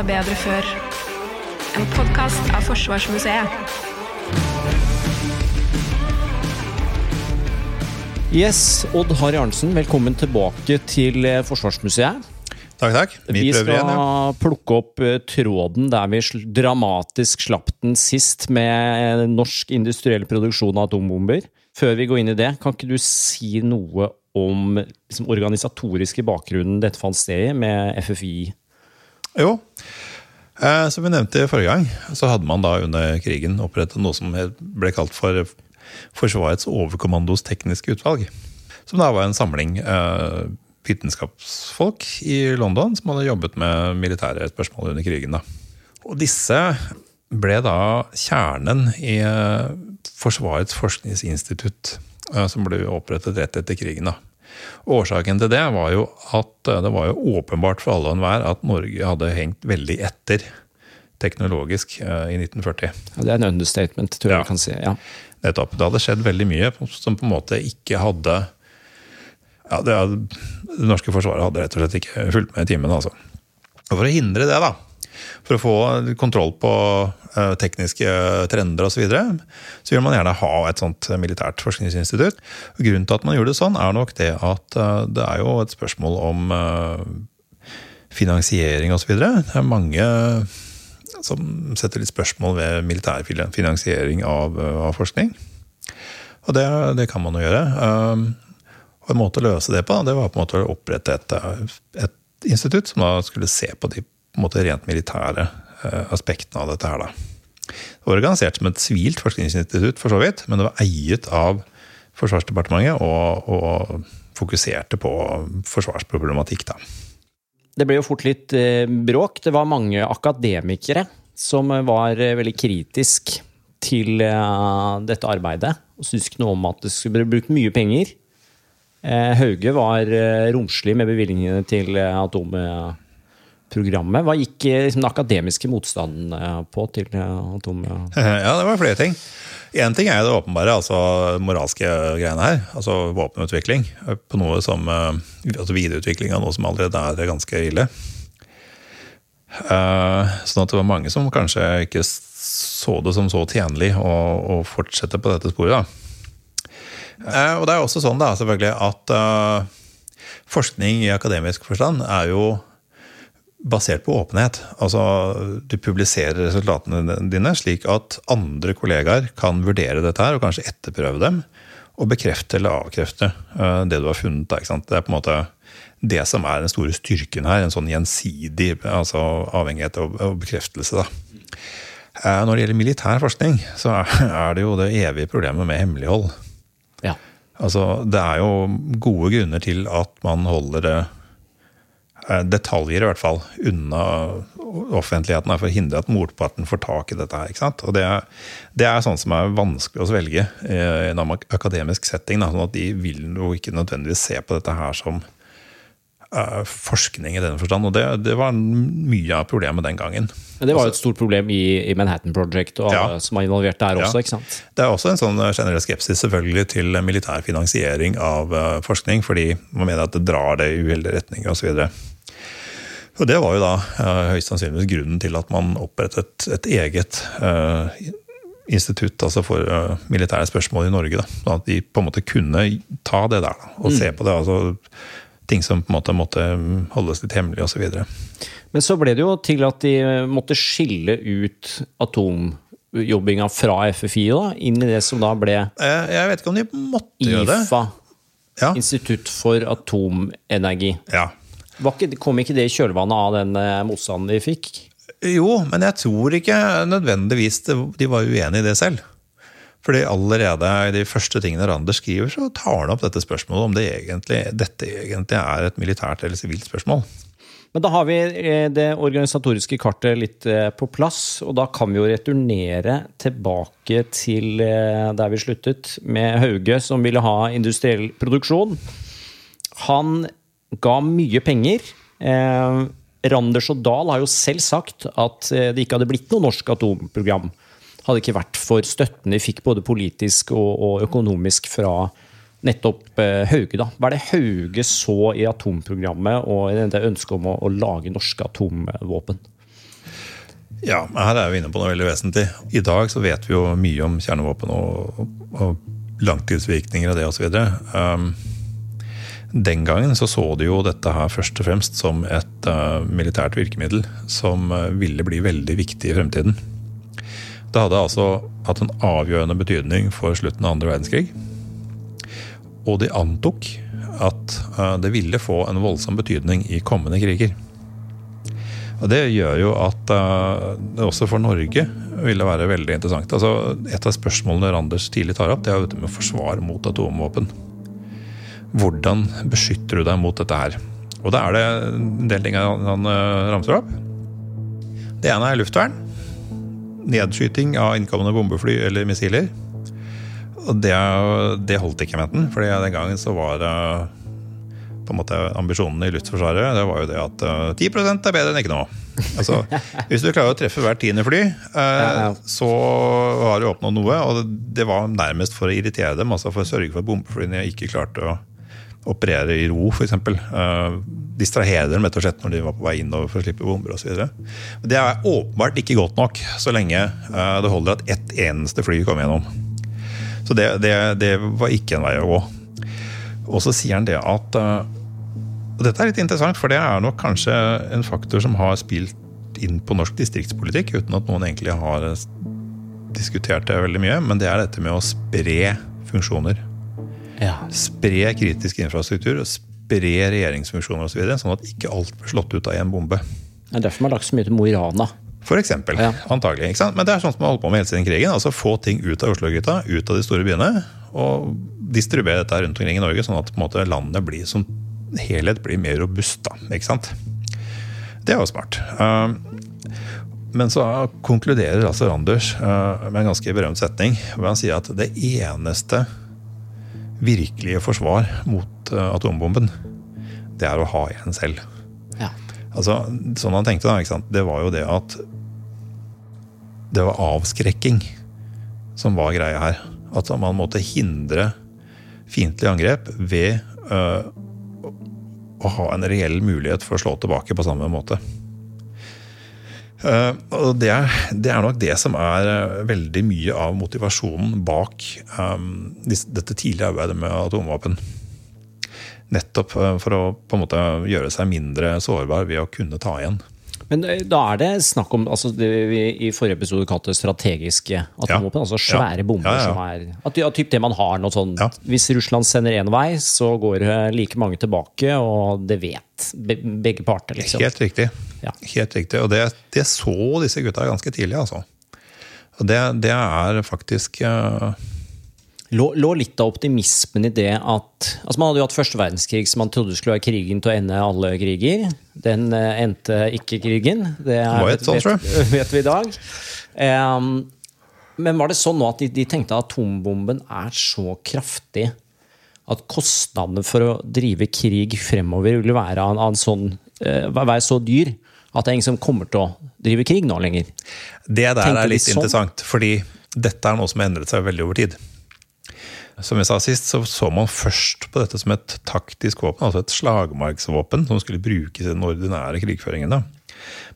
var bedre før. En podkast av Forsvarsmuseet. Yes, Odd Harry Arntzen, velkommen tilbake til eh, Forsvarsmuseet. Takk, takk. Vi, Vi prøver skal igjen, ja. plukke opp eh, tråden der vi dramatisk slapp den sist, med eh, norsk industriell produksjon av atombomber. Før vi går inn i det, kan ikke du si noe om liksom, organisatoriske bakgrunnen dette fant sted i, med FFI? Jo. Eh, som vi nevnte forrige gang, så hadde man da under krigen opprettet noe som ble kalt for Forsvarets overkommandos tekniske utvalg. Som da var en samling eh, vitenskapsfolk i London som hadde jobbet med militære spørsmål under krigen. Da. Og disse ble da kjernen i eh, Forsvarets forskningsinstitutt, eh, som ble opprettet rett etter krigen. da. Årsaken til det var jo at eh, det var jo åpenbart for alle og enhver at Norge hadde hengt veldig etter teknologisk eh, i 1940. Ja, det er en understatement, tror jeg Ja. vi kan si. Ja. Nettopp. Det hadde skjedd veldig mye som på en måte ikke hadde ja, det, det norske forsvaret hadde rett og slett ikke fulgt med i timen. Altså. Og For å hindre det, da, for å få kontroll på eh, tekniske trender osv., så, videre, så vil man gjerne ha et sånt militært forskningsinstitutt. Og grunnen til at man gjorde det sånn, er nok det at eh, det er jo et spørsmål om eh, finansiering osv. Det er mange som setter litt spørsmål ved militær finansiering av, eh, av forskning. Og det, det kan man jo gjøre. Og en måte å løse det på, det var på en måte å opprette et, eh, et institutt som da skulle se på de måte, rent militære eh, aspektene av dette her. Da. Det var organisert som et sivilt forskningsinstitutt, for så vidt, men det var eiet av Forsvarsdepartementet og, og fokuserte på forsvarsproblematikk. da. Det ble jo fort litt eh, bråk. Det var mange akademikere som var eh, veldig kritisk til dette arbeidet. Og syntes ikke noe om at det skulle bli brukt mye penger. Hauge var romslig med bevilgningene til eh, atomprogrammet. Hva gikk eh, liksom, den akademiske motstanden eh, på til eh, atom... Ja, det var flere ting. Én ting er det åpenbare, altså moralske greiene her. Altså våpenutvikling. På noe som, altså videreutvikling av noe som allerede er ganske ille. Sånn at det var mange som kanskje ikke så det som så tjenlig å, å fortsette på dette sporet. Da. Og det er også sånn da, selvfølgelig at forskning i akademisk forstand er jo basert på åpenhet. Altså, Du publiserer resultatene dine slik at andre kollegaer kan vurdere dette her og kanskje etterprøve dem. Og bekrefte eller avkrefte eh, det du har funnet. Der? Det er på en måte det som er den store styrken her. En sånn gjensidig altså avhengighet og, bekreftelse. Da. Eh, Når det gjelder militær forskning, så er det jo det evige problemet med hemmelighold. Ja. Altså, det er jo gode grunner til at man holder det detaljer i hvert fall unna offentligheten er for å hindre at motparten får tak i dette. her, ikke sant? Og det er, det er sånn som er vanskelig å svelge eh, i en akademisk setting. Da, sånn at De vil jo ikke nødvendigvis se på dette her som eh, forskning i denne forstand. Og det, det var mye av problemet den gangen. Men det var jo et stort problem i, i Manhattan Project og alle Ja. som var involvert der Ja. også. ikke sant? Det er også en sånn generell skepsis selvfølgelig til militær finansiering av eh, forskning, fordi man mener at det drar det i uheldige retninger osv. Og det var jo da eh, høyst sannsynligvis grunnen til at man opprettet et eget uh, institutt altså for uh, militære spørsmål i Norge. Da. Sånn at de på en måte kunne ta det der da, og se på det. altså Ting som på en måte måtte holdes litt hemmelig osv. Men så ble det jo til at de måtte skille ut atomjobbinga fra FFI da, inn i det som da ble Jeg vet ikke om de måtte gjøre det. IFA, Ja. Institutt for atomenergi. ja. Ikke, kom ikke det i kjølvannet av den eh, motstanden de fikk? Jo, men jeg tror ikke nødvendigvis de var uenig i det selv. Fordi allerede i de første tingene Randers skriver, så tar han opp dette spørsmålet om det egentlig, dette egentlig er et militært eller sivilt spørsmål. Men da har vi eh, det organisatoriske kartet litt eh, på plass, og da kan vi jo returnere tilbake til der vi sluttet, med Hauge som ville ha industriell produksjon. Han ga mye penger. Eh, Randers og Dahl har jo selv sagt at eh, det ikke hadde blitt noe norsk atomprogram. Hadde ikke vært for støtten de fikk både politisk og, og økonomisk fra nettopp eh, Hauge. da. Hva er det Hauge så i atomprogrammet og det ønsket om å, å lage norske atomvåpen? Ja, her er vi inne på noe veldig vesentlig. I dag så vet vi jo mye om kjernevåpen og, og langtidsvirkninger av det osv. Um, den gangen så, så de jo dette her først og fremst som et uh, militært virkemiddel som uh, ville bli veldig viktig i fremtiden. Det hadde altså hatt en avgjørende betydning for slutten av andre verdenskrig. Og de antok at uh, det ville få en voldsom betydning i kommende kriger. Og Det gjør jo at det også for Norge ville være veldig interessant. Altså, et av spørsmålene Randers tidlig tar opp, det er jo dette med forsvar mot atomvåpen. Hvordan beskytter du deg mot dette her? Og da er det en del ting han, han uh, ramser opp. Det ene er luftvern. Nedskyting av innkommende bombefly eller missiler. Og det, det holdt ikke med den, for den gangen så var uh, på en måte ambisjonene i Luftforsvaret, det var jo det at uh, 10 er bedre enn ikke noe. Altså, hvis du klarer å treffe hvert tiende fly, så har du oppnådd noe. Og det var nærmest for å irritere dem, altså for å sørge for at bombeflyene ikke klarte å operere i ro, f.eks. Uh, distrahere dem rett og slett når de var på vei innover for å slippe bomber osv. Det er åpenbart ikke godt nok så lenge uh, det holder at ett eneste fly kommer gjennom. Så det, det, det var ikke en vei å gå. Og så sier han det at uh, og dette er litt interessant, for det er nok kanskje en faktor som har spilt inn på norsk distriktspolitikk, uten at noen egentlig har diskutert det veldig mye. Men det er dette med å spre funksjoner. Ja. Spre kritisk infrastruktur og spre regjeringsfunksjoner osv. Så videre, sånn at ikke alt blir slått ut av en bombe. Det er derfor man har lagt så mye til Mo i Rana. For eksempel, Ja. antagelig? Men det er sånn som man holder på med hele siden krigen. altså Få ting ut av Oslo-gryta, ut av de store byene. Og distribuere dette rundt omkring i Norge, sånn at måte landet blir som helhet blir mer robust. da, ikke sant? Det er jo smart. Uh, men så konkluderer altså Randers uh, med en ganske berømt setning, hvor han sier at det eneste virkelige forsvar mot uh, atombomben, det er å ha en selv. Ja. Altså, sånn han tenkte da, det var jo det at det var avskrekking som var greia her. At man måtte hindre fiendtlige angrep ved øh, å ha en reell mulighet for å slå tilbake på samme måte. Uh, og det er, det er, nok det som er uh, veldig mye av motivasjonen bak um, dette tidlige arbeidet med atomvåpen. Nettopp for å på en måte gjøre seg mindre sårbar ved å kunne ta igjen. Men da er det snakk om altså det vi i forrige episode kalte strategiske atomvåpen. Ja. Altså svære Ja. bomber Ja, som er at, ja, typ det man har noe sånn. Hvis Russland sender én vei, så går like mange tilbake, og det vet begge parter, liksom. Helt riktig. Ja. Helt riktig. Og det, det så disse gutta ganske tidlig, altså. Og det, det er faktisk uh, Lå, lå litt av optimismen i det at altså Man hadde jo hatt første verdenskrig som man trodde skulle være krigen til å ende alle kriger. Den uh, endte ikke krigen. Det er, Var et sånt, tror vet, vet vi i dag. Um, men var det sånn nå at de, de tenkte at atombomben er så kraftig at kostnadene for å drive krig fremover ville være, en, en sånn, eh, være så dyr at det er ingen som kommer til å drive krig nå lenger? Det der Tenker er litt sånn? interessant, fordi dette er noe som har endret seg veldig over tid. Som jeg sa sist, så så man først på dette som et taktisk våpen, altså et slagmarksvåpen som skulle brukes i den ordinære krigføringen. da.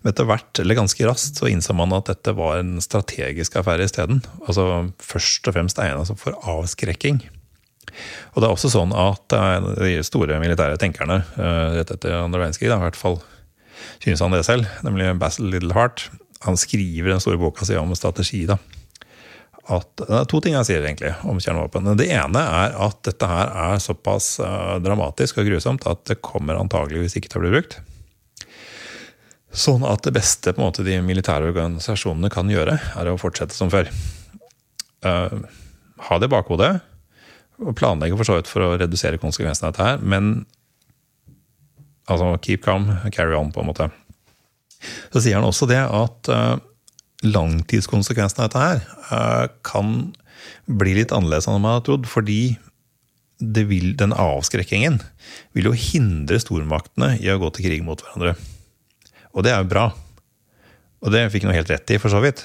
Men etter hvert, eller ganske raskt, så innså man at dette var en strategisk affære isteden. Altså først og fremst egna altså for avskrekking. Og det er også sånn at de store militære tenkerne eh, rett etter andre verdenskrig, i hvert fall synes han det selv, nemlig Basil Littleheart, han skriver den store boka si om strategi. da, at Det er to ting han sier egentlig om kjernevåpen. Det ene er at dette her er såpass eh, dramatisk og grusomt at det kommer antageligvis ikke til å bli brukt. Sånn at det beste måte, de militære organisasjonene kan gjøre, er å fortsette som før. Uh, ha det i bakhodet, planlegge for så vidt for å redusere konsekvensene av dette her, men altså keep calm, carry on, på en måte. Så sier han også det at eh, langtidskonsekvensene av dette her eh, kan bli litt annerledes enn man har trodd, fordi vil, den avskrekkingen vil jo hindre stormaktene i å gå til krig mot hverandre. Og det er jo bra. Og det fikk han jo helt rett i, for så vidt.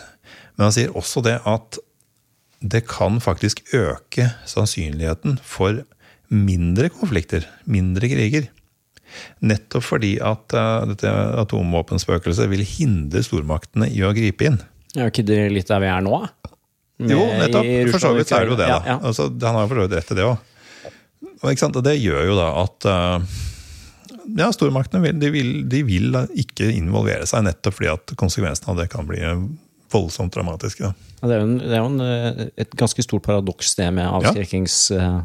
Men han sier også det at det kan faktisk øke sannsynligheten for mindre konflikter, mindre kriger. Nettopp fordi at uh, dette atomvåpenspøkelset vil hindre stormaktene i å gripe inn. Er ikke det litt der vi er nå? Med- Jo, nettopp. For så vidt er det jo det, da. Ja, ja. Altså, han har jo for så vidt rett i det òg. Og, det gjør jo da at uh, ja, stormaktene vil, de vil, de vil ikke involvere seg, nettopp fordi at konsekvensene av det kan bli voldsomt dramatiske. Ja, Det er jo, en, det er jo en, eh, et ganske stort paradoks, det med avskrekkings... Ja.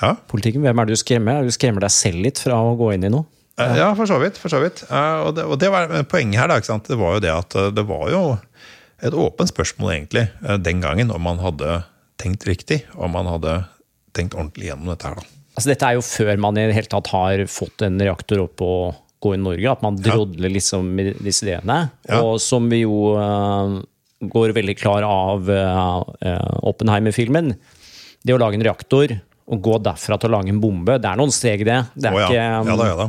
Hvem er det du skremmer? Du skremmer deg selv litt fra å gå inn i noe? Eh, Ja, for så vidt. For så vidt. Eh, Og, det, og det var poenget her, da, det var jo det at eh, det var jo et åpent spørsmål egentlig eh, den gangen om man hadde tenkt riktig, om man hadde tenkt ordentlig gjennom dette her. da. Altså, dette er jo før man i det hele tatt har fått en reaktor opp og gå i Norge. At man drodler liksom disse ideene. Ja. Og som vi jo uh, går veldig klar av uh, Oppenheimer-filmen. Det å lage en reaktor og gå derfra til å lage en bombe, det er noen steg, det. Det er, oh, ja. ikke, ja da, ja da.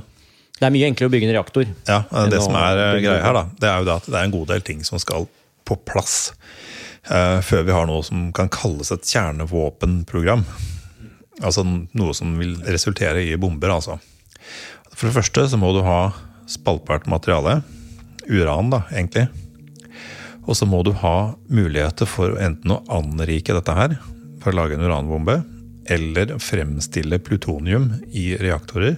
det er mye enklere å bygge en reaktor. Ja, Det som er greia her, da, det er jo det at det er en god del ting som skal på plass uh, før vi har noe som kan kalles et kjernevåpenprogram. Altså noe som vil resultere i bomber, altså. For det første så må du ha spaltbart materiale. Uran, da, egentlig. Og så må du ha muligheter for enten å anrike dette her for å lage en uranbombe, eller fremstille plutonium i reaktorer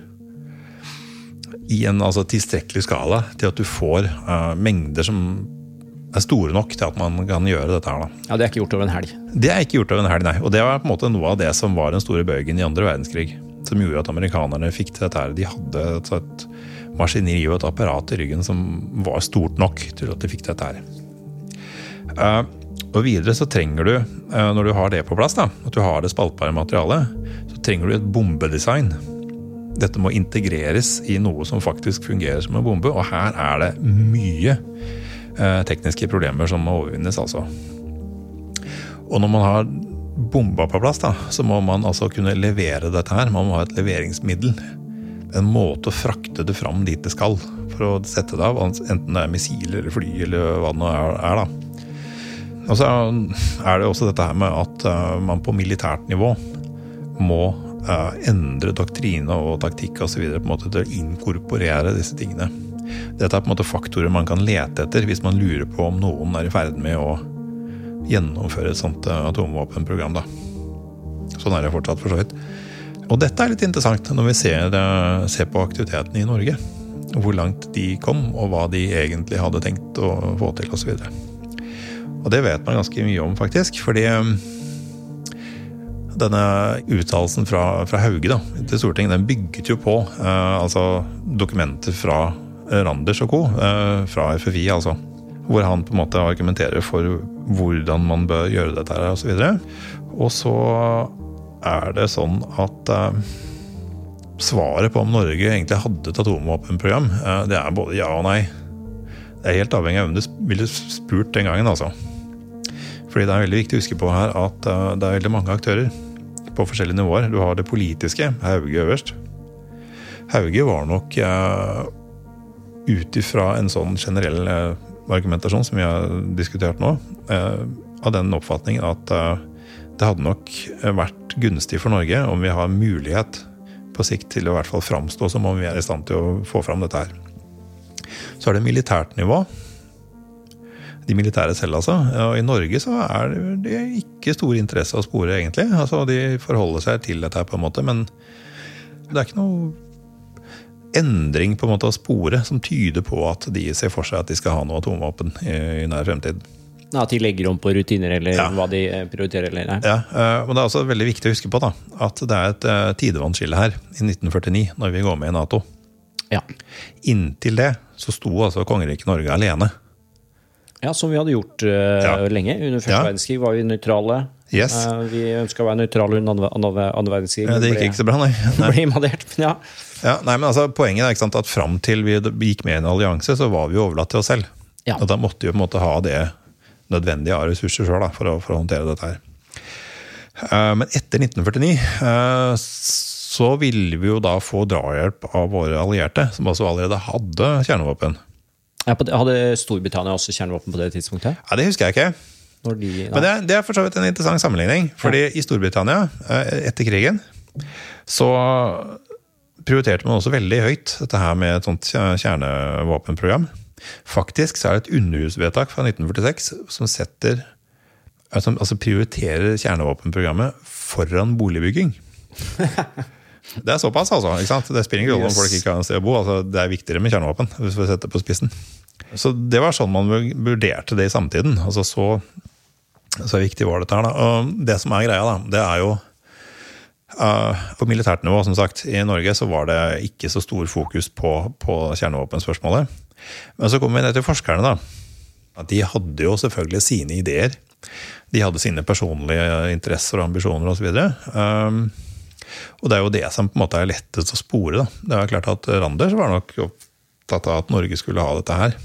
i en altså, tilstrekkelig skala til at du får uh, mengder som er store nok til at man kan gjøre dette her. Da. Ja, Det er ikke gjort over en helg. Det er ikke gjort over en helg, nei. Og det var på en måte noe av det som var den store bøygen i andre verdenskrig. Som gjorde at amerikanerne fikk til dette her. De hadde et, et maskineri og et apparat i ryggen som var stort nok til at de fikk dette her. Eh, og videre så trenger du, eh, når du har det på plass, da, at du har det spaltbare materialet, så trenger du et bombedesign. Dette må integreres i noe som faktisk fungerer som en bombe, og her er det mye eh, tekniske problemer som må overvinnes, altså. Og når man har bomba på plass, da, så må man altså kunne levere dette her. Man må ha et leveringsmiddel. En måte å frakte det fram dit det skal, for å sette det av. Enten det er missiler eller fly eller hva det nå er. da. Og så er det også dette her med at eh, man på militært nivå må eh, endre doktrine og taktikk måte til å inkorporere disse tingene. Dette er på en måte faktorer man kan lete etter hvis man lurer på om noen er i ferd med å gjennomføre et sånt eh, atomvåpenprogram. Da. Sånn er det fortsatt, for så vidt. Og dette er litt interessant når vi ser, ser på aktiviteten i Norge. Hvor langt de kom, og hva de egentlig hadde tenkt å få til, osv. Og det vet man ganske mye om, faktisk. Fordi eh, denne uttalelsen fra, fra Hauge da, til Stortinget, den bygget jo på eh, altså dokumenter fra eh, Randers og co., eh, fra FFI, altså. Hvor han på en måte argumenterer for hvordan man bør gjøre dette her, osv. Og, og så er det sånn at eh, svaret på om Norge egentlig hadde et atomvåpenprogram, eh, det er både ja og nei. Det er helt avhengig av hvem du ville spurt den gangen, altså. Fordi det er veldig viktig å huske på her at eh, det er veldig mange aktører på forskjellige nivåer. Du har det politiske, Hauge øverst. Hauge var nok uh, ut ifra en sånn generell eh, argumentasjon som vi har diskutert nå, eh, av den oppfatningen at eh, det hadde nok vært gunstig for Norge om vi har mulighet på sikt til å i hvert fall framstå som om vi er i stand til å få fram dette her. Så er det militært nivå. De militære selv, altså. Og i Norge så er det ikke stor interesse å spore, egentlig. Altså, De forholder seg til dette her på en måte, men det er ikke noe endring på en måte å spore som tyder på at de ser for seg at de skal ha noe atomvåpen i, nær fremtid. Ja, At de legger om på rutiner eller Ja. hva de eh, prioriterer eller nei. Ja, og Men det er også veldig viktig å huske på da, at det er et eh, tidevannsskille her i 1949, når vi går med i Nato. Ja. Inntil det så sto altså kongeriket Norge alene. Ja, som vi hadde gjort uh, Ja. lenge. Under første Ja. verdenskrig var vi nøytrale. Yes. Uh, vi ønska å være nøytrale under andre, andre, andre verdenskrig. Ja, Det gikk ikke så bra, nei. nei. ble invadert. Men ja. Ja, nei, men altså, Poenget er ikke sant, at fram til vi gikk med i en allianse, så var vi jo overlatt til oss selv. Og da måtte vi på en måte ha det nødvendige av ressurser sjøl for, for å håndtere dette her. Eh, Men etter 1949 eh, så ville vi jo da få drahjelp av våre allierte, som altså allerede hadde kjernevåpen. Ja, Hadde Storbritannia også kjernevåpen på det tidspunktet? Ja, Det husker jeg ikke. De, Men det, det er for så vidt en interessant sammenligning. Fordi i Storbritannia, eh, etter krigen, så prioriterte man også veldig høyt dette her med et sånt kjernevåpenprogram. Faktisk så er det et underhusvedtak fra 1946 som setter altså, altså prioriterer kjernevåpenprogrammet foran boligbygging. Det er såpass, altså. ikke sant? Det spiller ingen rolle om folk ikke har en sted å bo. altså Det er viktigere med kjernevåpen. hvis vi setter det på spissen. Så Det var sånn man vurderte det i samtiden. altså Så, så viktig var dette her. da. Og Det som er greia, da, det er jo uh, På militært nivå, som sagt, i Norge så var det ikke så stor fokus på, på kjernevåpenspørsmålet. Men så kommer vi ned til forskerne. da. De hadde jo selvfølgelig sine ideer. De hadde sine personlige interesser og ambisjoner osv. Um, og det er jo det som på en måte er lettest å spore. Da. Det er klart at Randers var nok opptatt av at Norge skulle ha dette her.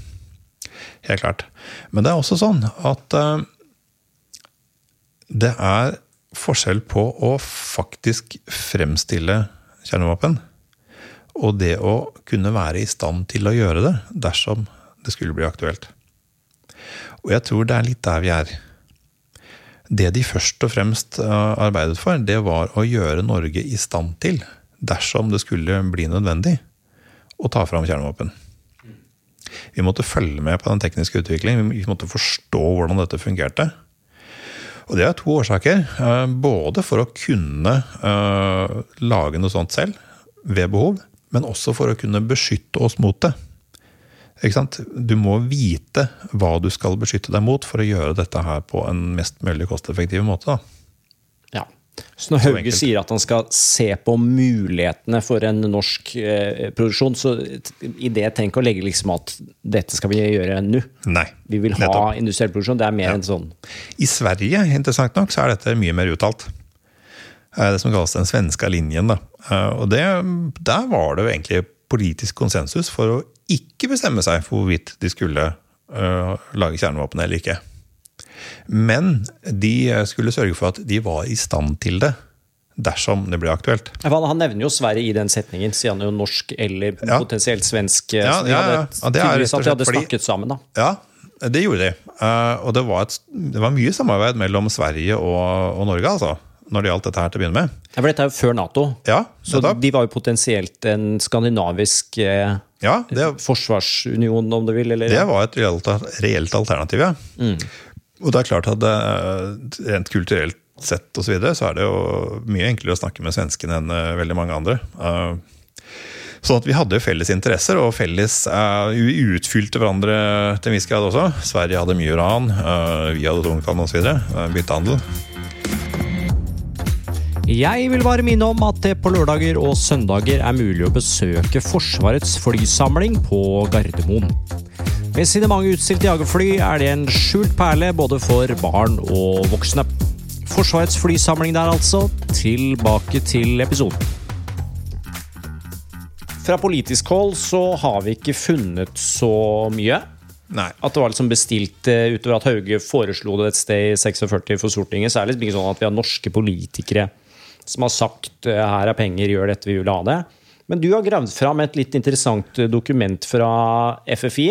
Helt klart. Men det er også sånn at uh, det er forskjell på å faktisk fremstille kjernevåpen og det å kunne være i stand til å gjøre det dersom det skulle bli aktuelt. Og jeg tror det er litt der vi er. Det de først og fremst eh, arbeidet for, det var å gjøre Norge i stand til, dersom det skulle bli nødvendig, å ta fram kjernevåpen. Vi måtte følge med på den tekniske utviklingen, vi måtte forstå hvordan dette fungerte. Og det er to årsaker. Eh, både for å kunne eh, lage noe sånt selv ved behov, men også for å kunne beskytte oss mot det. Du må vite hva du skal beskytte deg mot for å gjøre dette her på en mest mulig kosteffektiv måte. Da. Ja. Så når Hauge sier at han skal se på mulighetene for en norsk eh, produksjon, så i det tenk å legge liksom at dette skal vi gjøre nå. Nei, vi vil ha nettopp. industriell produksjon. Det er mer ja. enn sånn. I Sverige interessant nok, så er dette mye mer uttalt. Eh, det som kalles den svenske linjen. Da. Eh, og det, der var det jo egentlig politisk konsensus for å ikke bestemme seg for hvorvidt de skulle uh, lage kjernevåpen eller ikke. Men de skulle sørge for at de var i stand til det dersom det ble aktuelt. Han nevner jo Sverige i den setningen, sier han jo norsk eller ja. potensielt svensk. Ja, ja, ja. ja det er at de hadde snakket sammen, da. Ja, det gjorde de. Uh, og det var, et, det var, mye samarbeid mellom Sverige og, og Norge, altså når det gjaldt dette her til å begynne med. Ja, for dette er jo før Nato, ja, så de var jo potensielt en skandinavisk eh, ja, det, forsvarsunion, om du vil? Eller? Det var et reelt, reelt alternativ, ja. Mm. Og det er klart at det, rent kulturelt sett og så, videre, så er det jo mye enklere å snakke med svenskene enn uh, veldig mange andre. Uh, Sånn at vi hadde jo felles interesser, og felles uh, utfylte hverandre til en viss grad også. Sverige hadde mye uran, vi hadde tungtvann osv. Byttehandel. Jeg vil bare minne om at det på lørdager og søndager er mulig å besøke Forsvarets flysamling på Gardermoen. Med sine mange utstilte jagerfly er det en skjult perle både for barn og voksne. Forsvarets flysamling der, altså. Tilbake til episoden. Fra politisk hold så har vi ikke funnet så mye. Nei. At det var liksom bestilt uh, utover at Hauge foreslo det et sted i 46 for Stortinget. Så er det liksom ikke sånn at vi har norske politikere som har sagt eh, her er penger, gjør dette, vi vil ha det. Men du har gravd fram et litt interessant eh, dokument fra FFI.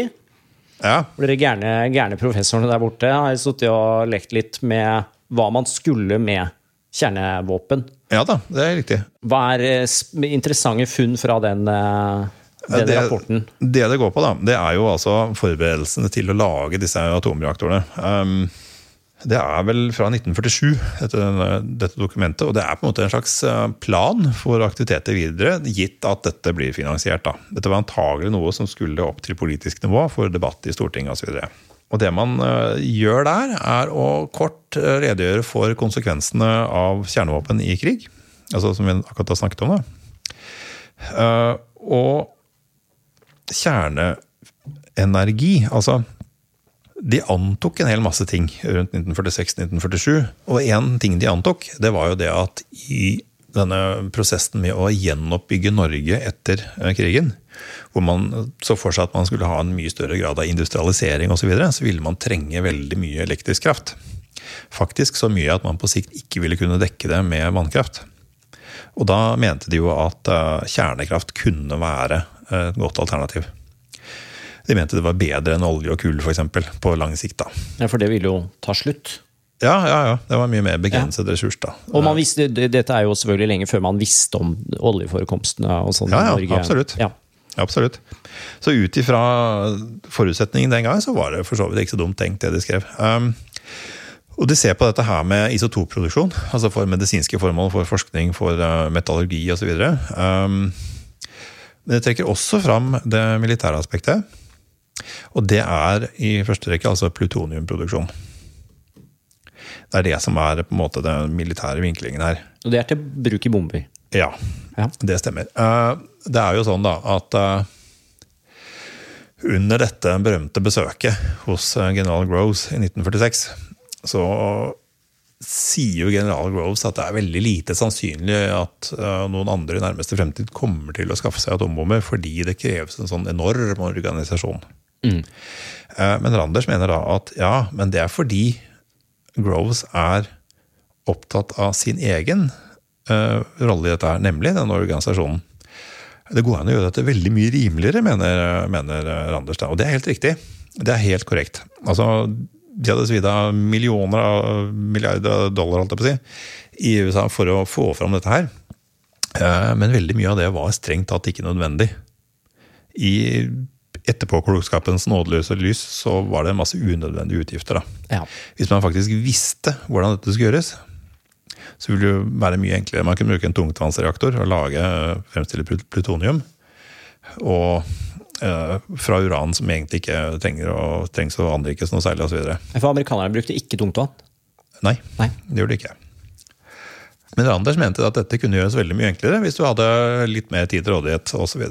Ja. Hvor dere gærne, gærne professorene der borte har sittet og lekt litt med hva man skulle med kjernevåpen. Ja da, det er riktig. Hva er eh, interessante funn fra den, den det, rapporten? Det det går på, da, det er jo altså forberedelsene til å lage disse atomreaktorene. Um, det er vel fra 1947, dette, dette, dokumentet. Og det er på en måte en slags eh, plan for aktiviteter videre, gitt at dette blir finansiert. Da. Dette var antagelig noe som skulle opp til politisk nivå for debatt i Stortinget osv. Og, og det man uh, gjør der, er å kort uh, redegjøre for konsekvensene av kjernevåpen i krig. Altså som vi akkurat har snakket om. Da. Og kjerneenergi, altså de antok en hel masse ting rundt 1946-1947. Og én ting de antok, det var jo det at i denne prosessen med å gjenoppbygge Norge etter eh, krigen, hvor man så for seg at man skulle ha en mye større grad av industrialisering osv., så, videre, så ville man trenge veldig mye elektrisk kraft. Faktisk så mye at man på sikt ikke ville kunne dekke det med vannkraft. Og da mente de jo at eh, kjernekraft kunne være et godt alternativ. De mente det var bedre enn olje og kull eksempel, på lang sikt. da. Ja, For det ville jo ta slutt? Ja, ja, ja. Det var mye mer begrenset ressurs, da. Og man visste, Dette er jo selvfølgelig lenge før man visste om oljeforekomstene og sånn Ja, i ja, Norge. absolutt. Ja. Absolutt. Så ut ifra forutsetningen den gang, så var det for så vidt ikke så dumt tenkt, det de skrev. Um, og de ser på dette her med isotopproduksjon, altså for medisinske formål, for forskning, for uh, metallurgi osv. Um, men det trekker også fram det militære aspektet. Og det er i første rekke altså plutoniumproduksjon. Det er det som er på en måte den militære vinklingen her. Og det er til bruk i bomber. Ja, Ja. det stemmer. Eh, Det er jo sånn da at eh, under dette berømte besøket hos eh, general Groves i 1946, så sier jo general Groves at det er veldig lite sannsynlig at noen andre i nærmeste fremtid kommer til å skaffe seg atombomber, fordi det kreves en sånn enorm organisasjon. Eh, Men Randers mener da at ja, men det er fordi Groves er opptatt av sin egen uh, rolle i dette, her, nemlig denne organisasjonen. Det går an å gjøre dette veldig mye rimeligere, mener, mener Randers. Da. Og det er helt riktig. Det er helt korrekt. Altså, de hadde svidd av millioner av milliarder av dollar holdt jeg på å si, i USA for å få fram dette her. Eh, Men veldig mye av det var strengt tatt ikke nødvendig. I etterpåklokskapens nådeløse lys så var det masse unødvendige utgifter. Ja. Hvis man faktisk visste hvordan dette skulle gjøres, så ville det jo være mye enklere. Man kunne bruke en tungtvannsreaktor og lage, fremstille plutonium. Og eh, fra uran som egentlig ikke trenger å, trengs å anrikes noe særlig osv. For amerikanerne brukte ikke tungtvann. Nei, Nei. det gjorde det ikke. Men Randers mente at dette kunne gjøres veldig mye enklere hvis du hadde litt mer tid til rådighet osv.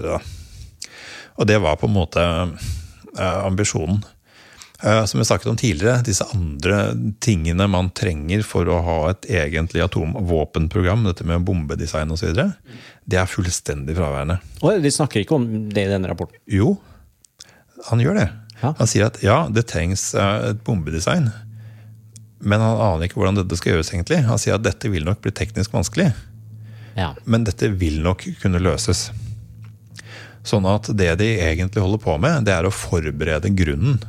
Og det var på en måte eh, ambisjonen. Eh, Som vi snakket om tidligere, disse andre tingene man trenger for å ha et egentlig atomvåpenprogram, dette med bombedesign osv., det er fullstendig fraværende. Og de snakker ikke om det i denne rapporten. Jo, han gjør det. Han sier at ja, det trengs eh, et bombedesign, men han aner ikke hvordan dette skal gjøres. egentlig. Han sier at dette vil nok bli teknisk vanskelig, Ja. men dette vil nok kunne løses. Sånn at det de egentlig holder på med, det er å forberede grunnen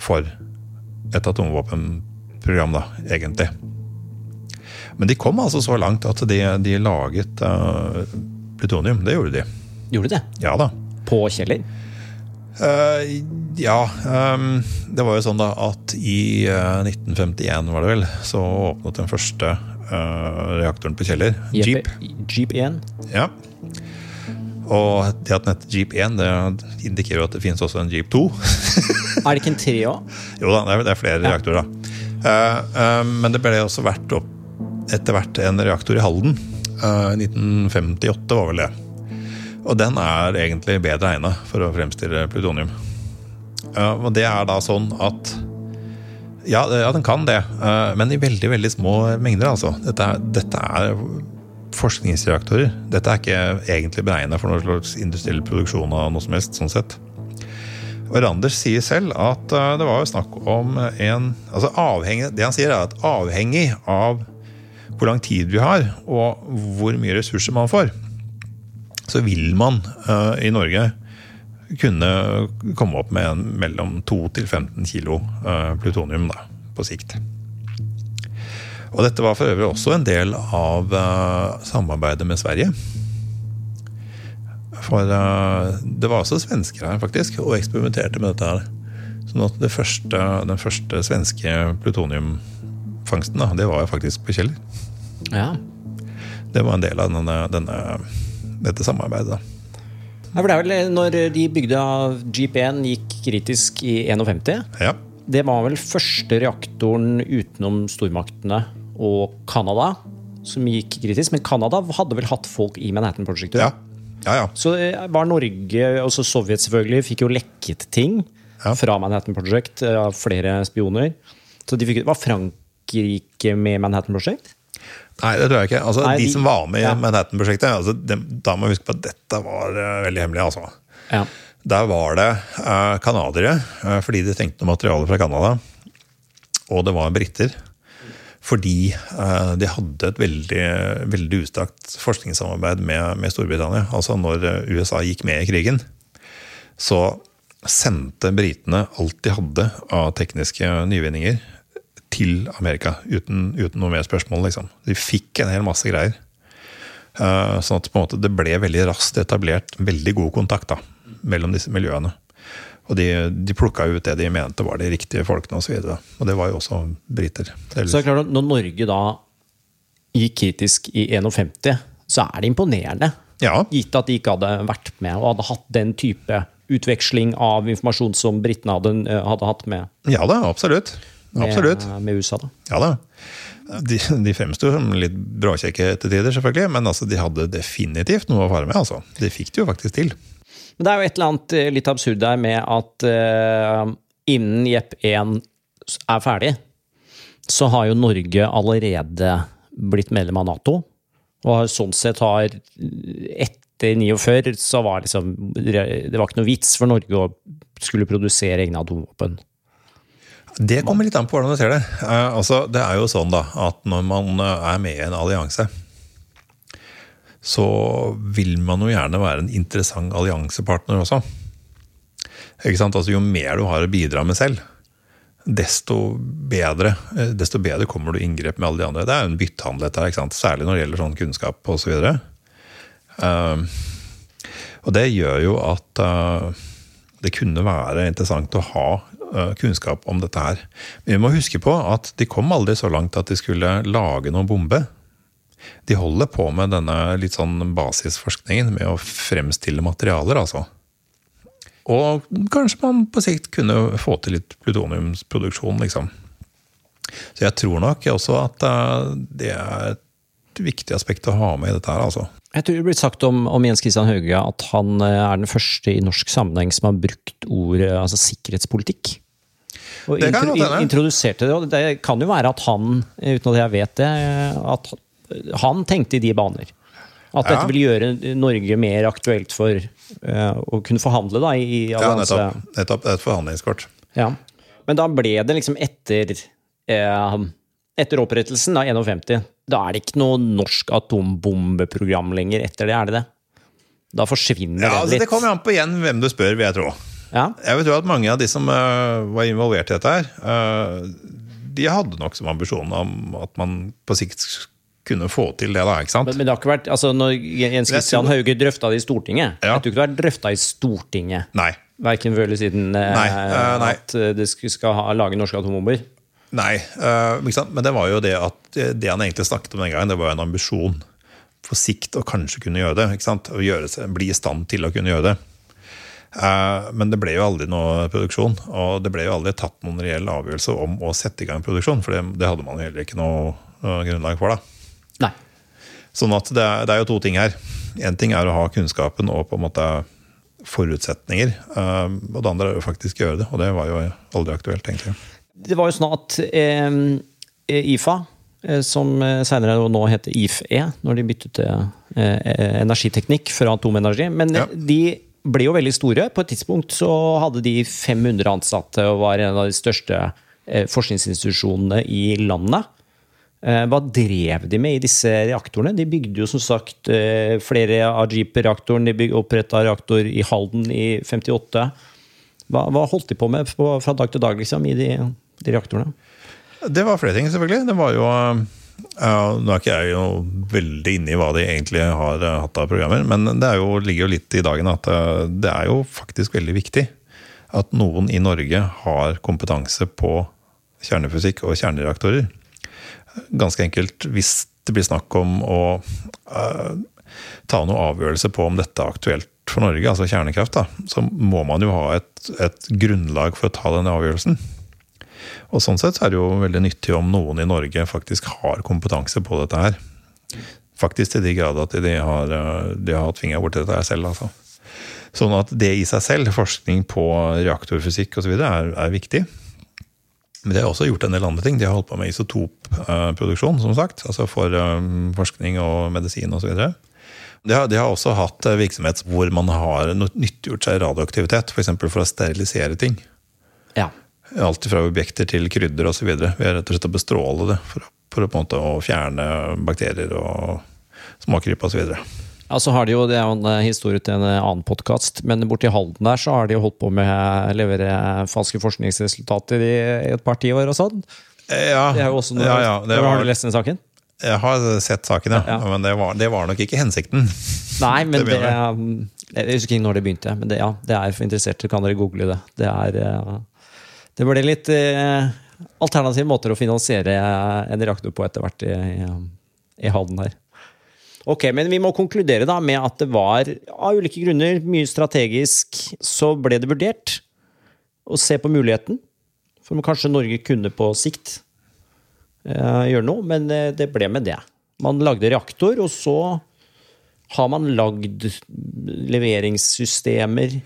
for et atomvåpenprogram, da, egentlig. Men de kom altså så langt at de, de laget uh, plutonium. Det gjorde de. Gjorde de det? Ja da. På Kjeller? Uh, ja. Um, det var jo sånn da at i uh, 1951, var det vel, så åpnet den første eh, reaktoren på Kjeller. Jeep. Jeep 1? Ja. Og det at den heter Jeep 1, det indikerer jo at det finnes også en Jeep 2. Er det ikke en 3 òg? jo da, det er, flere ja. reaktorer, uh, eh, men det ble også vært opp etter hvert en reaktor i Halden. Uh, 1958 var vel det. Og den er egentlig bedre egnet for å fremstille plutonium. Eh, og det er da sånn at ja, ja, den kan det, eh, men i veldig veldig små mengder. altså. Dette er, dette er forskningsreaktorer. Dette er ikke egentlig beregnet for noen slags industriell produksjon av noe som helst. sånn sett. Og Randers sier selv at eh, det var jo snakk om en altså avhengig, Det han sier, er at avhengig av hvor lang tid vi har, og hvor mye ressurser man får, så vil man uh, i Norge kunne komme opp med en mellom 2 til 15 kilo uh, plutonium da, på sikt. Og dette var for øvrig også en del av uh, samarbeidet med Sverige. For uh, det var også svensker her, faktisk, og eksperimenterte med dette her. Sånn at det første, den første svenske plutoniumfangsten, da, det var jo faktisk på Kjeller. Ja. Det var en del av denne, denne, dette samarbeidet. da. Ja, for det er vel når de bygde av Jeep 1 gikk kritisk i 51. Ja. Det var vel første reaktoren utenom stormaktene og Canada som gikk kritisk. Men Canada hadde vel hatt folk i Manhattan Project? Ja. ja, ja. Så eh, var Norge, også Sovjet selvfølgelig, fikk jo lekket ting fra Manhattan Project eh, av flere spioner. Så de fikk, Var Frankrike med Manhattan Project? Nei, det tror jeg ikke. Altså, Nei, de, de- som var med i ja. Manhattan-prosjektet, altså, da må vi huske på at dette var eh, veldig hemmelig. altså. Ja. Der var det uh, canadiere, eh, fordi de trengte noe materiale fra Canada. Og det var briter. Fordi eh, de hadde et veldig, veldig ustrakt forskningssamarbeid med, med Storbritannia. Altså når eh, USA gikk med i krigen, så sendte britene alt de hadde av tekniske nyvinninger til Amerika uten, uten noe mer spørsmål. liksom. De fikk en hel masse greier. Eh, sånn at det ble veldig raskt etablert veldig god kontakt da, mellom disse miljøene. Og de, de plukka ut det de mente var de riktige folkene osv. Og, så og det var jo også briter. Så det er klart at Når Norge da gikk kritisk i 51, så er det imponerende. Ja. Gitt at de ikke hadde vært med og hadde hatt den type utveksling av informasjon som britene hadde, eh, hadde, hatt med, ja da, absolutt. absolutt. Med, med USA. da. Ja da. De, de fremsto som litt bråkjekke til tider, selvfølgelig, men altså, de hadde definitivt noe å fare med. altså. De fikk det jo faktisk til. Men det er jo et eller annet eh, litt absurd der med at uh, innen Jepp 1 er ferdig, så har jo Norge allerede blitt medlem av Nato. Og sånn sett har Etter 49 så var liksom Det var ikke noe vits for Norge å skulle produsere egne atomvåpen. Det kommer litt an på hvordan du ser det. Uh, altså, det er jo sånn da, at når man er med i en allianse, så vil man jo gjerne være en interessant alliansepartner også. Ikke sant? Altså, jo mer du har å bidra med selv, desto bedre, eh, desto bedre kommer du i inngrep med alle de andre. Det er jo en byttehandel, dette her, særlig når det gjelder sånn kunnskap osv. Så uh, og det gjør jo at uh, det kunne være interessant å ha uh, kunnskap om dette her. Men vi må huske på at de kom aldri så langt at de skulle lage noen bombe de holder på med denne litt sånn basisforskningen med å fremstille materialer, altså. Og kanskje man på sikt kunne få til litt plutoniumsproduksjon, liksom. Så jeg tror nok også at eh, det er et viktig aspekt å ha med i dette her, altså. Jeg tror det blir sagt om, om Jens Christian Hauge at han eh, er den første i norsk sammenheng som har brukt ordet altså sikkerhetspolitikk. Og det kan intro, introduserte det. Og det kan jo være at han, uten at jeg vet det, at han tenkte i de baner. At dette ja. vil gjøre Norge mer aktuelt for uh, å kunne forhandle da, i allianse. Ja, nettopp. nettopp. Et forhandlingskort. Ja. Men da ble det liksom etter uh, Etter opprettelsen, da, 51, da er det ikke noe norsk atombombeprogram lenger etter det, er det det? Da forsvinner ja, det altså, Ja, Det kommer an på igjen hvem du spør, vil jeg tro. Ja. Jeg vil tro at mange av de som uh, var involvert i dette her, de hadde nok som ambisjon om at man på sikt kunne få til det. da, ikke sant? Men, men det har ikke vært, altså Når Jens Christian Hauge drøfta det i Stortinget ja. Jeg tror ikke det har vært drøfta i Stortinget. Nei. Verken før eller siden eh, nei, uh, nei. at eh, det skal ha, lage norske atombomber. Nei, uh, men det var jo det at det han egentlig snakket om den gangen, det var en ambisjon på sikt å kanskje kunne gjøre det. ikke sant? Å gjøre, bli i stand til å kunne gjøre det. Men det ble jo aldri noe produksjon, og det ble jo aldri tatt noen reell avgjørelse om å sette i gang produksjon, for det, det hadde man jo heller ikke noe, noe grunnlag for. da. Sånn at det er, det er jo to ting her. Én ting er å ha kunnskapen og på en måte forutsetninger. Um, og det andre er å faktisk gjøre det, og det var jo aldri aktuelt, egentlig. Det var jo sånn at eh, IFA, eh, som senere nå heter IFE, når de byttet til eh, energiteknikk fra atomenergi, men ja. de ble jo veldig store. På et tidspunkt så hadde de 500 ansatte og var en av de største eh, forskningsinstitusjonene i landet. Eh, hva drev de med i disse reaktorene? De bygde jo som sagt eh, flere av Jeep-reaktoren. De oppretta reaktor i Halden i 58. Hva, hva, holdt de på med fra dag til dag liksom, i de, de reaktorene? Det var flere ting, selvfølgelig. Det var jo ja, Nå er ikke jeg jo veldig inne i hva de egentlig har eh, hatt av programmer, men det jo, ligger jo litt i dagen at det er jo faktisk veldig viktig at noen i Norge har kompetanse på kjernefysikk og kjernereaktorer ganske enkelt, hvis det blir snakk om å uh, ta noen avgjørelse på om dette er aktuelt for Norge, altså kjernekraft, da, så må man jo ha et, et grunnlag for å ta denne avgjørelsen. Og Sånn sett er det jo veldig nyttig om noen i Norge faktisk har kompetanse på dette her. Faktisk til de grader at de har, de har fingeren borti dette her selv. altså. Sånn at det i seg selv, forskning på reaktorfysikk osv., er, er viktig. Men de har også gjort en del andre ting. De har holdt på med isotopproduksjon, som sagt. Altså for um, forskning og medisin osv. De, har, de har også hatt uh, virksomhet hvor man har nyttiggjort seg radioaktivitet. F.eks. For, for å sterilisere ting. Ja. Alt fra objekter til krydder osv. Ved rett og slett å bestråle det for, for å, på en måte, å fjerne bakterier og småkryp osv. Ja, så har de jo, Det er jo en eh, historie til en eh, annen podkast, men borti Halden der så har de jo holdt på med å levere falske forskningsresultater i et par tiår og sånn. Ja, Det er jo også noe, ja, ja, det Har du lest den saken? jeg har sett saken, ja. Ja. Men det var, det var nok ikke hensikten. Nei, men Det det, um, Jeg husker ikke når det begynte, men det, ja, det er for interesserte. Kan dere google det. Det er Det ble litt eh, alternative måter å finansiere en reaktor på etter hvert i, i, i Halden her. Ok, men vi må konkludere da med at det var, av ulike grunner, mye strategisk, så ble det vurdert å se på muligheten. For kanskje Norge kunne på sikt eh, gjøre noe, men eh, det ble med det. Man lagde reaktor, og så har man lagd leveringssystemer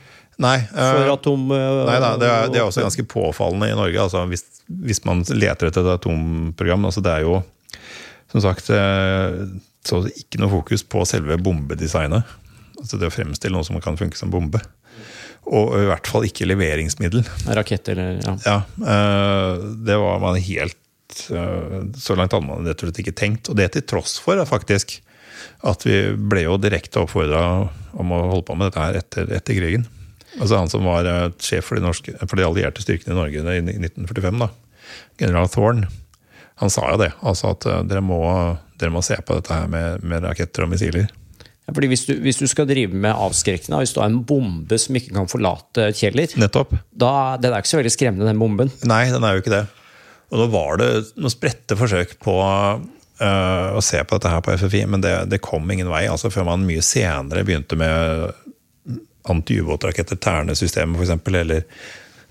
Nei, for eh, atom... eh, nei da, det, er, det er også ganske påfallende i Norge. Altså, hvis, hvis man leter etter et atomprogram. Altså, det er jo som sagt så ikke noe fokus på selve bombedesignet. Altså det å fremstille noe som kan funke som bombe. Og i hvert fall ikke leveringsmiddel. Rakett eller ja. Ja, eh, det var man helt eh, Så langt hadde man rett og slett ikke tenkt. Og det til tross for faktisk at vi ble jo direkte oppfordra om å holde på med dette her etter, etter krigen. Altså Han som var eh, sjef for de, norske, for de allierte styrkene i Norge i 1945, da, general Thorne, han sa jo det. altså At eh, dere må, dere må se på dette her med, med raketter og missiler. Ja, fordi hvis du, hvis du skal drive med avskrekkende, hvis du har en bombe som ikke kan forlate Kjeller, Nettopp. da det er ikke så veldig skremmende, den bomben. Nei, den er jo ikke det. Og nå var det noen spredte forsøk på øh, å se på dette her på FFI, men det, det kom ingen vei. altså Før man mye senere begynte med antiubåtraketter, Terne-systemet f.eks., eller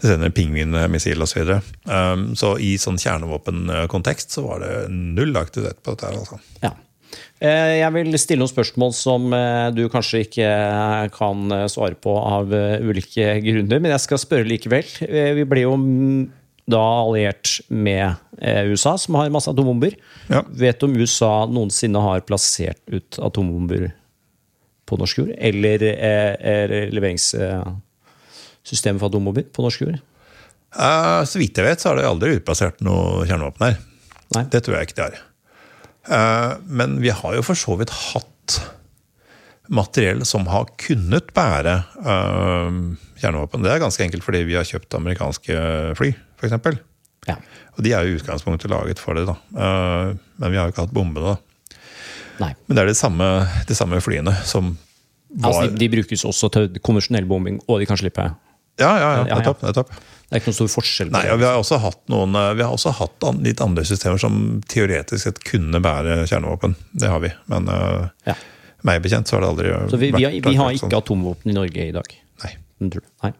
senere pingvinmissil osv. Så, um, så i sånn kjernevåpenkontekst så var det null aktivitet på dette. her altså. Ja. Eh, Jeg vil stille noen spørsmål som eh, du kanskje ikke kan eh, svare på av ulike grunner, men jeg skal spørre likevel. Vi ble jo mm, da alliert med USA, som har masse atombomber. Ja. Vet du om USA noensinne har plassert ut atombomber på norsk jord? Eller er er leveringssystemet for atombomber på norsk jord? Uh, så vidt jeg vet, så har de aldri utplassert noe kjernevåpen her. Nei. Det tror jeg ikke de har. Uh, men vi har jo for så vidt hatt materiell som har kunnet bære uh, kjernevåpen. Det er ganske enkelt fordi vi har kjøpt amerikanske fly, f.eks. Ja. Og de er jo i utgangspunktet laget for det, da. Uh, men vi har jo ikke hatt bombene. Nei. Men det er de samme, de samme flyene som var Altså, de, de brukes også til konvensjonell bombing, og de kan slippe. Ja, ja, ja, nettopp. nettopp. Det er ikke noen stor forskjell. Nei, og Vi har også hatt noen, eh, vi har også hatt an- litt andre systemer som teoretisk sett kunne bære kjernevåpen. Det har vi. Men uh, Ja. meg bekjent så har det aldri Så vi, vi, har, vi har ikke sånn. atomvåpen i Norge i dag? Nei. Nei.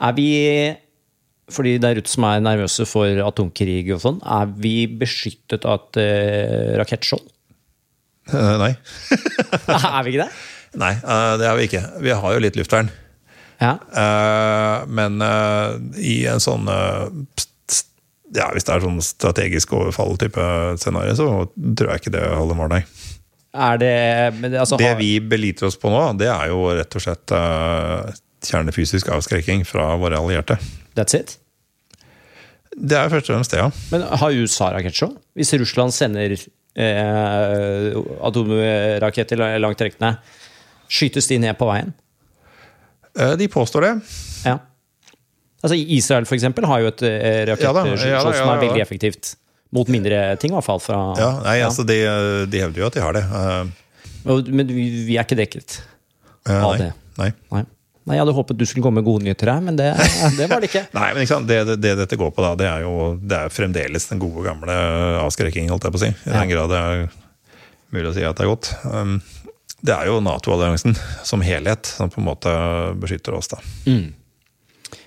Er vi fordi det er Ruth som er nervøse for atomkrig og sånn, er vi beskyttet av et uh, rakettskjold? Eh, nei. er vi ikke det? Nei, eh, det er vi ikke. Vi har jo litt luftvern. Ja. Eh, men eh, i en sånn eh, ja, Hvis det er sånn strategisk overfall-type scenario, så tror jeg ikke det holder mål, nei. Er det, altså, Det vi beliter oss på nå, det er jo rett og slett kjernefysisk avskrekking fra våre allierte. That's it? Det er først og fremst det, ja. Men har USA rakettshow? Hvis Russland sender eh, atomraketter langt rekkende, skytes de ned på veien? Eh, De påstår det. Ja. Altså Israel for eksempel, har jo et eh, Ja ja ja som er veldig effektivt. Mot mindre ting, i hvert fall. Fra, Ja, nei, altså de, de hevder jo at de har det. Eh, Men vi, er ikke dekket eh, av det. Nei. Nei. Nei, Jeg hadde håpet du skulle komme med gode nyheter her, men det, det var det ikke. Nei, men ikke? Det, det, det dette går på, da, det er jo det er fremdeles den gode, gamle avskrekking, holdt jeg på å si. I den grad det er mulig å si at det er godt. Um, det er jo Nato-alliansen som helhet som på en måte beskytter oss, da.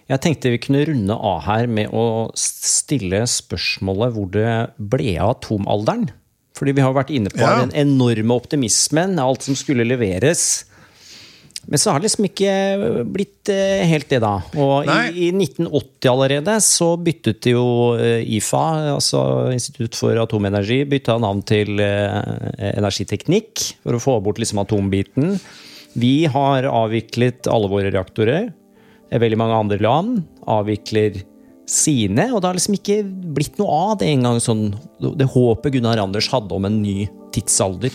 Jeg tenkte vi kunne runde av her med å stille spørsmålet hvor det ble av atomalderen. Fordi vi har vært inne på Ja. den enorme optimismen, alt som skulle leveres. Men så har det liksom ikke blitt eh, helt det, da. Og i, i 1980 allerede så byttet jo eh, IFA, altså Institutt for atomenergi, bytta navn til eh, energiteknikk for å få bort liksom atombiten. Vi har avviklet alle våre reaktorer. Veldig mange andre land avvikler sine, og det har liksom ikke blitt noe av det engang. Sånn, det håpet Gunnar Anders hadde om en ny tidsalder.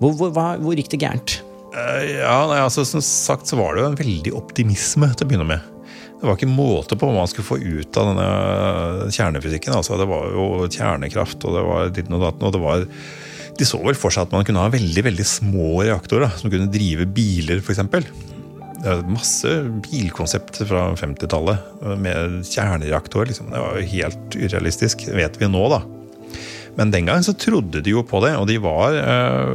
Hvor, hvor, hvor gikk det gærent? Eh, Ja, nei, altså Som sagt så var det jo en veldig optimisme til å begynne med. Det var ikke måte på hva man skulle få ut av denne kjernefysikken. Altså, det var jo kjernekraft, og det var ditt og datten, og det var De så vel for seg at man kunne ha veldig veldig små reaktorer som kunne drive biler, f.eks. Masse bilkonsepter fra 50-tallet med kjernereaktor. Liksom. Det var jo helt urealistisk, vet vi nå, da. Men den gangen så trodde de jo på det, og de var eh,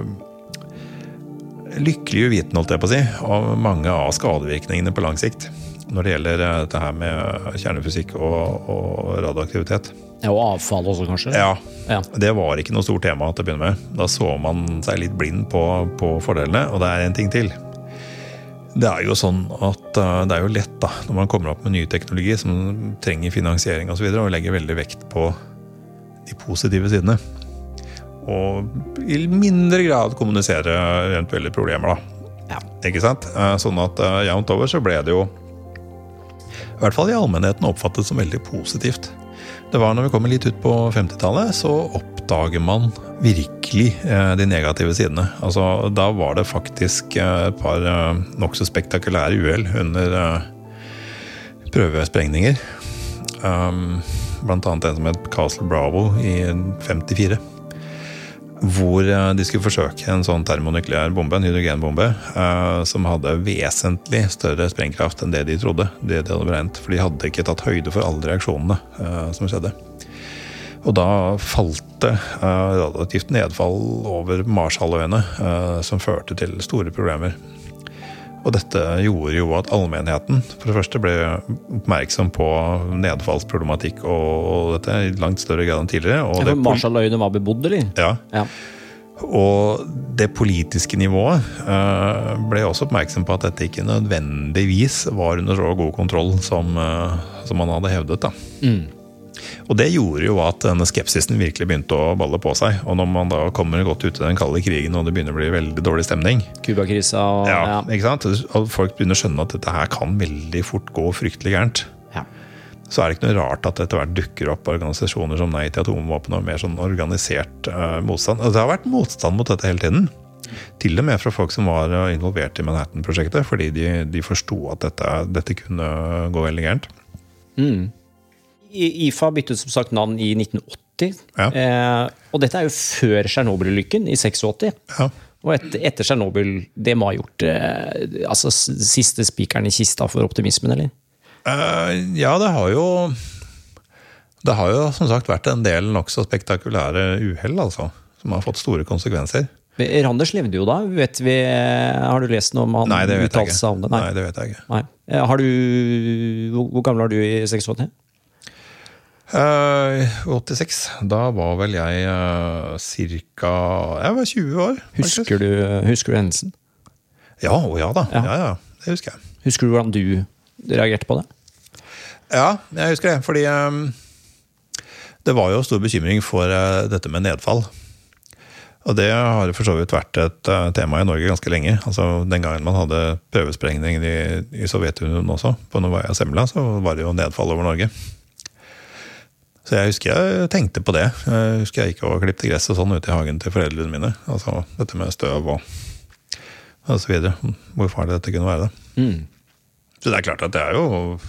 lykkelig uviten holdt jeg på å si, om mange av skadevirkningene på lang sikt. Når det gjelder eh, dette her med kjernefysikk og, og radioaktivitet. Ja, Og avfall også, kanskje? Ja, Ja. Det var ikke noe stort tema til å begynne med. Da så man seg litt blind på, på fordelene. Og det er en ting til. Det er jo sånn at uh, det er jo lett da, når man kommer opp med ny teknologi som trenger finansiering osv., og, så videre, og legger veldig vekt på de positive sidene. Og i mindre grad kommunisere eventuelle problemer, da. Ja. Ikke sant? Eh, Sånn at uh, jevnt over så ble det jo i hvert fall i allmennheten oppfattet som veldig positivt. Det var når vi kommer litt ut på 50-tallet, så oppdager man virkelig eh, de negative sidene. Altså, da var det faktisk eh, et par eh, nokså spektakulære uhell under eh, prøvesprengninger. Um, blant annet en som het Castle Bravo i 54 hvor eh, de skulle forsøke en sånn termonukleær bombe, en hydrogenbombe, eh, som hadde vesentlig større sprengkraft enn det de trodde. det de hadde beregnet, For de hadde ikke tatt høyde for alle reaksjonene eh, som skjedde. Og da falt det radioaktivt nedfall over Marshalløyene, som førte til store problemer. Og dette gjorde jo at allmennheten for det første ble oppmerksom på nedfallsproblematikk og, dette i langt større grad enn tidligere. Og Ja, Marshalløyene var bebodd, eller? ja, Ja. og det politiske nivået eh, ble også oppmerksom på at dette ikke nødvendigvis var under så god kontroll som, eh, som man hadde hevdet. Da. Mm. Og det gjorde jo at denne skepsisen virkelig begynte å balle på seg. Og når man da kommer godt ut i den kalde krigen og det begynner å bli veldig dårlig stemning, Cuba-krisa og ja, ja. ikke sant? Og folk begynner å skjønne at dette her kan veldig fort gå fryktelig gærent. Ja. Så er det ikke noe rart at det etter hvert dukker opp organisasjoner som Nei til atomvåpen og mer sånn organisert uh, motstand. Og det har vært motstand mot dette hele tiden. Til og med fra folk som var eh, involvert i Manhattan-prosjektet, fordi de, de forsto at dette, dette kunne gå veldig gærent. I- IFA byttet som sagt navn i 1980. Ja. Eh, og dette er jo før Tsjernobyl-ulykken i 86. Ja. Og et, etter Tsjernobyl, det må ha gjort eh, altså siste spikeren i kista for optimismen, eller? Eh, ja, det har jo Det har jo som sagt vært en del nokså spektakulære uhell, altså. Som har fått store konsekvenser. Randers levde jo da. Vet vi, har du lest noe om han Nei, det vet jeg uttalte ikke. seg om det? Nei. Nei, det vet jeg ikke. Nei. Eh, Har du, hvor, hvor gammel er du i 86? Eh, 86. Da var vel jeg uh, ca. Jeg var 20 år. faktisk. Husker du, husker du hendelsen? Ja, å ja da. Ja. Ja. ja, Det husker jeg. Husker du hvordan du reagerte på det? Ja, jeg husker det. Fordi um, det var jo stor bekymring for uh, dette med nedfall. Og det har for så vidt vært et uh, tema i Norge ganske lenge. Altså Den gangen man hadde prøvesprengning i, i Sovjetunionen også, på Novaja Semla, så var det jo nedfall over Norge. Så jeg husker jeg tenkte på det. Jeg husker jeg gikk og klipte gresset sånn ute i hagen til foreldrene mine. Altså dette med støv og, og så videre. Hvor farlig dette kunne være. da. Så det er klart at det er jo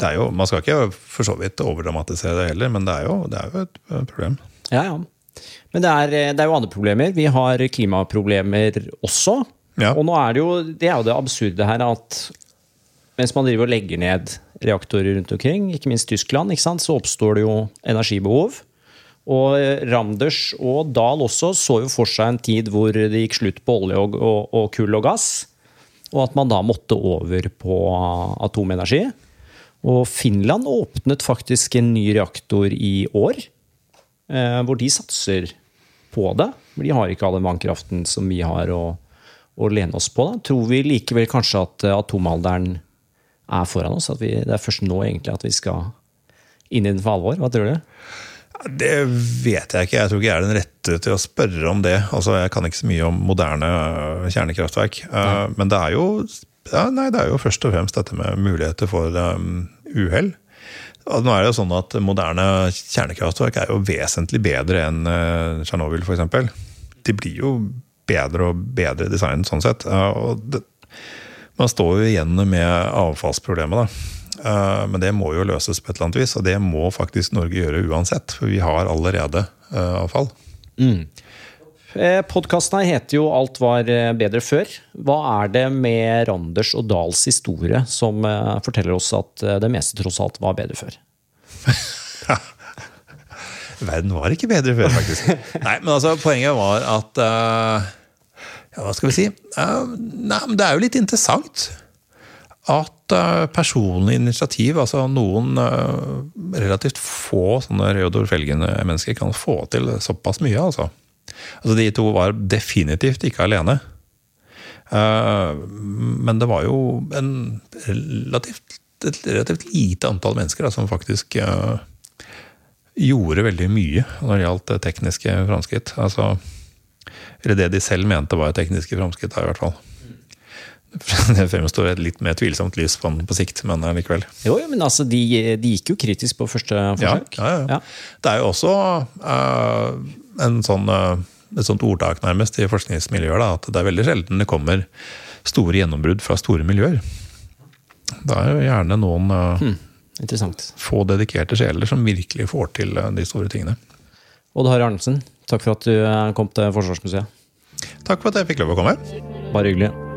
det er jo, Man skal ikke for så vidt overdramatisere det heller, men det er jo, det er jo et problem. Ja, ja. Men det er, det er jo andre problemer. Vi har klimaproblemer også. Ja. Og nå er det jo det er jo det absurde her at mens man driver og legger ned reaktorer rundt omkring, ikke minst Tyskland, ikke så oppstår det jo energibehov. Og eh, Randers og Dahl også så jo for seg en tid hvor det gikk slutt på olje og, og, og kull og gass. Og at man da måtte over på atomenergi. Og Finland åpnet faktisk en ny reaktor i år. Eh, hvor de satser på det. De har ikke all den vannkraften som vi har å, å lene oss på. Da. Tror vi likevel kanskje at eh, atomalderen er foran oss? At vi, det er først nå egentlig at vi skal inn i den for alvor? Hva tror du? Det vet jeg ikke. Jeg tror ikke jeg er den rette til å spørre om det. Altså, Jeg kan ikke så mye om moderne øh, kjernekraftverk. Nei. men det er, jo, ja, nei, det er jo først og fremst dette med muligheter for um, uhell. Nå er det jo sånn at Moderne kjernekraftverk er jo vesentlig bedre enn uh, Tsjernobyl f.eks. De blir jo bedre og bedre designet sånn sett. Uh, og det, Man står jo igjen med avfallsproblemet, da. Eh, Men det må jo løses på et eller annet vis, og det må faktisk Norge gjøre uansett. For vi har allerede avfall. avfall. Podkasten her heter jo 'Alt var eh, bedre før'. Hva er det med Randers og Dahls historie som eh, forteller oss at eh, det meste tross alt var bedre før? Verden var ikke bedre før, faktisk. Nei, men altså, poenget var at eh, Ja, hva skal vi si? Eh, nei, men det er jo litt interessant at eh, personlig initiativ, altså noen eh, relativt få sånne Reodor Felgen-mennesker, kan få til såpass mye, altså. Altså, De to var definitivt ikke alene. Eh, men det var jo relativt, et relativt lite antall mennesker da, som faktisk eh, gjorde veldig mye når det gjaldt eh, tekniske framskritt. Altså, eller det de selv mente var tekniske framskritt, i hvert fall. Det fremstår et litt mer tvilsomt lys på, på sikt, men likevel. Jo, jo, men altså, de, de gikk jo kritisk på første Ja, forsøk. ja, ja. Det er jo også uh, en sånn, uh, et sånt ordtak nærmest i forskningsmiljøer da, at det er veldig sjelden det kommer store gjennombrudd fra store miljøer. Det er jo gjerne noen uh, hmm, få dedikerte sjeler som virkelig får til eh, de store tingene. Odd Harre Arnesen, takk for at du kom til Forsvarsmuseet. Takk for at jeg fikk lov å komme. Bare hyggelig.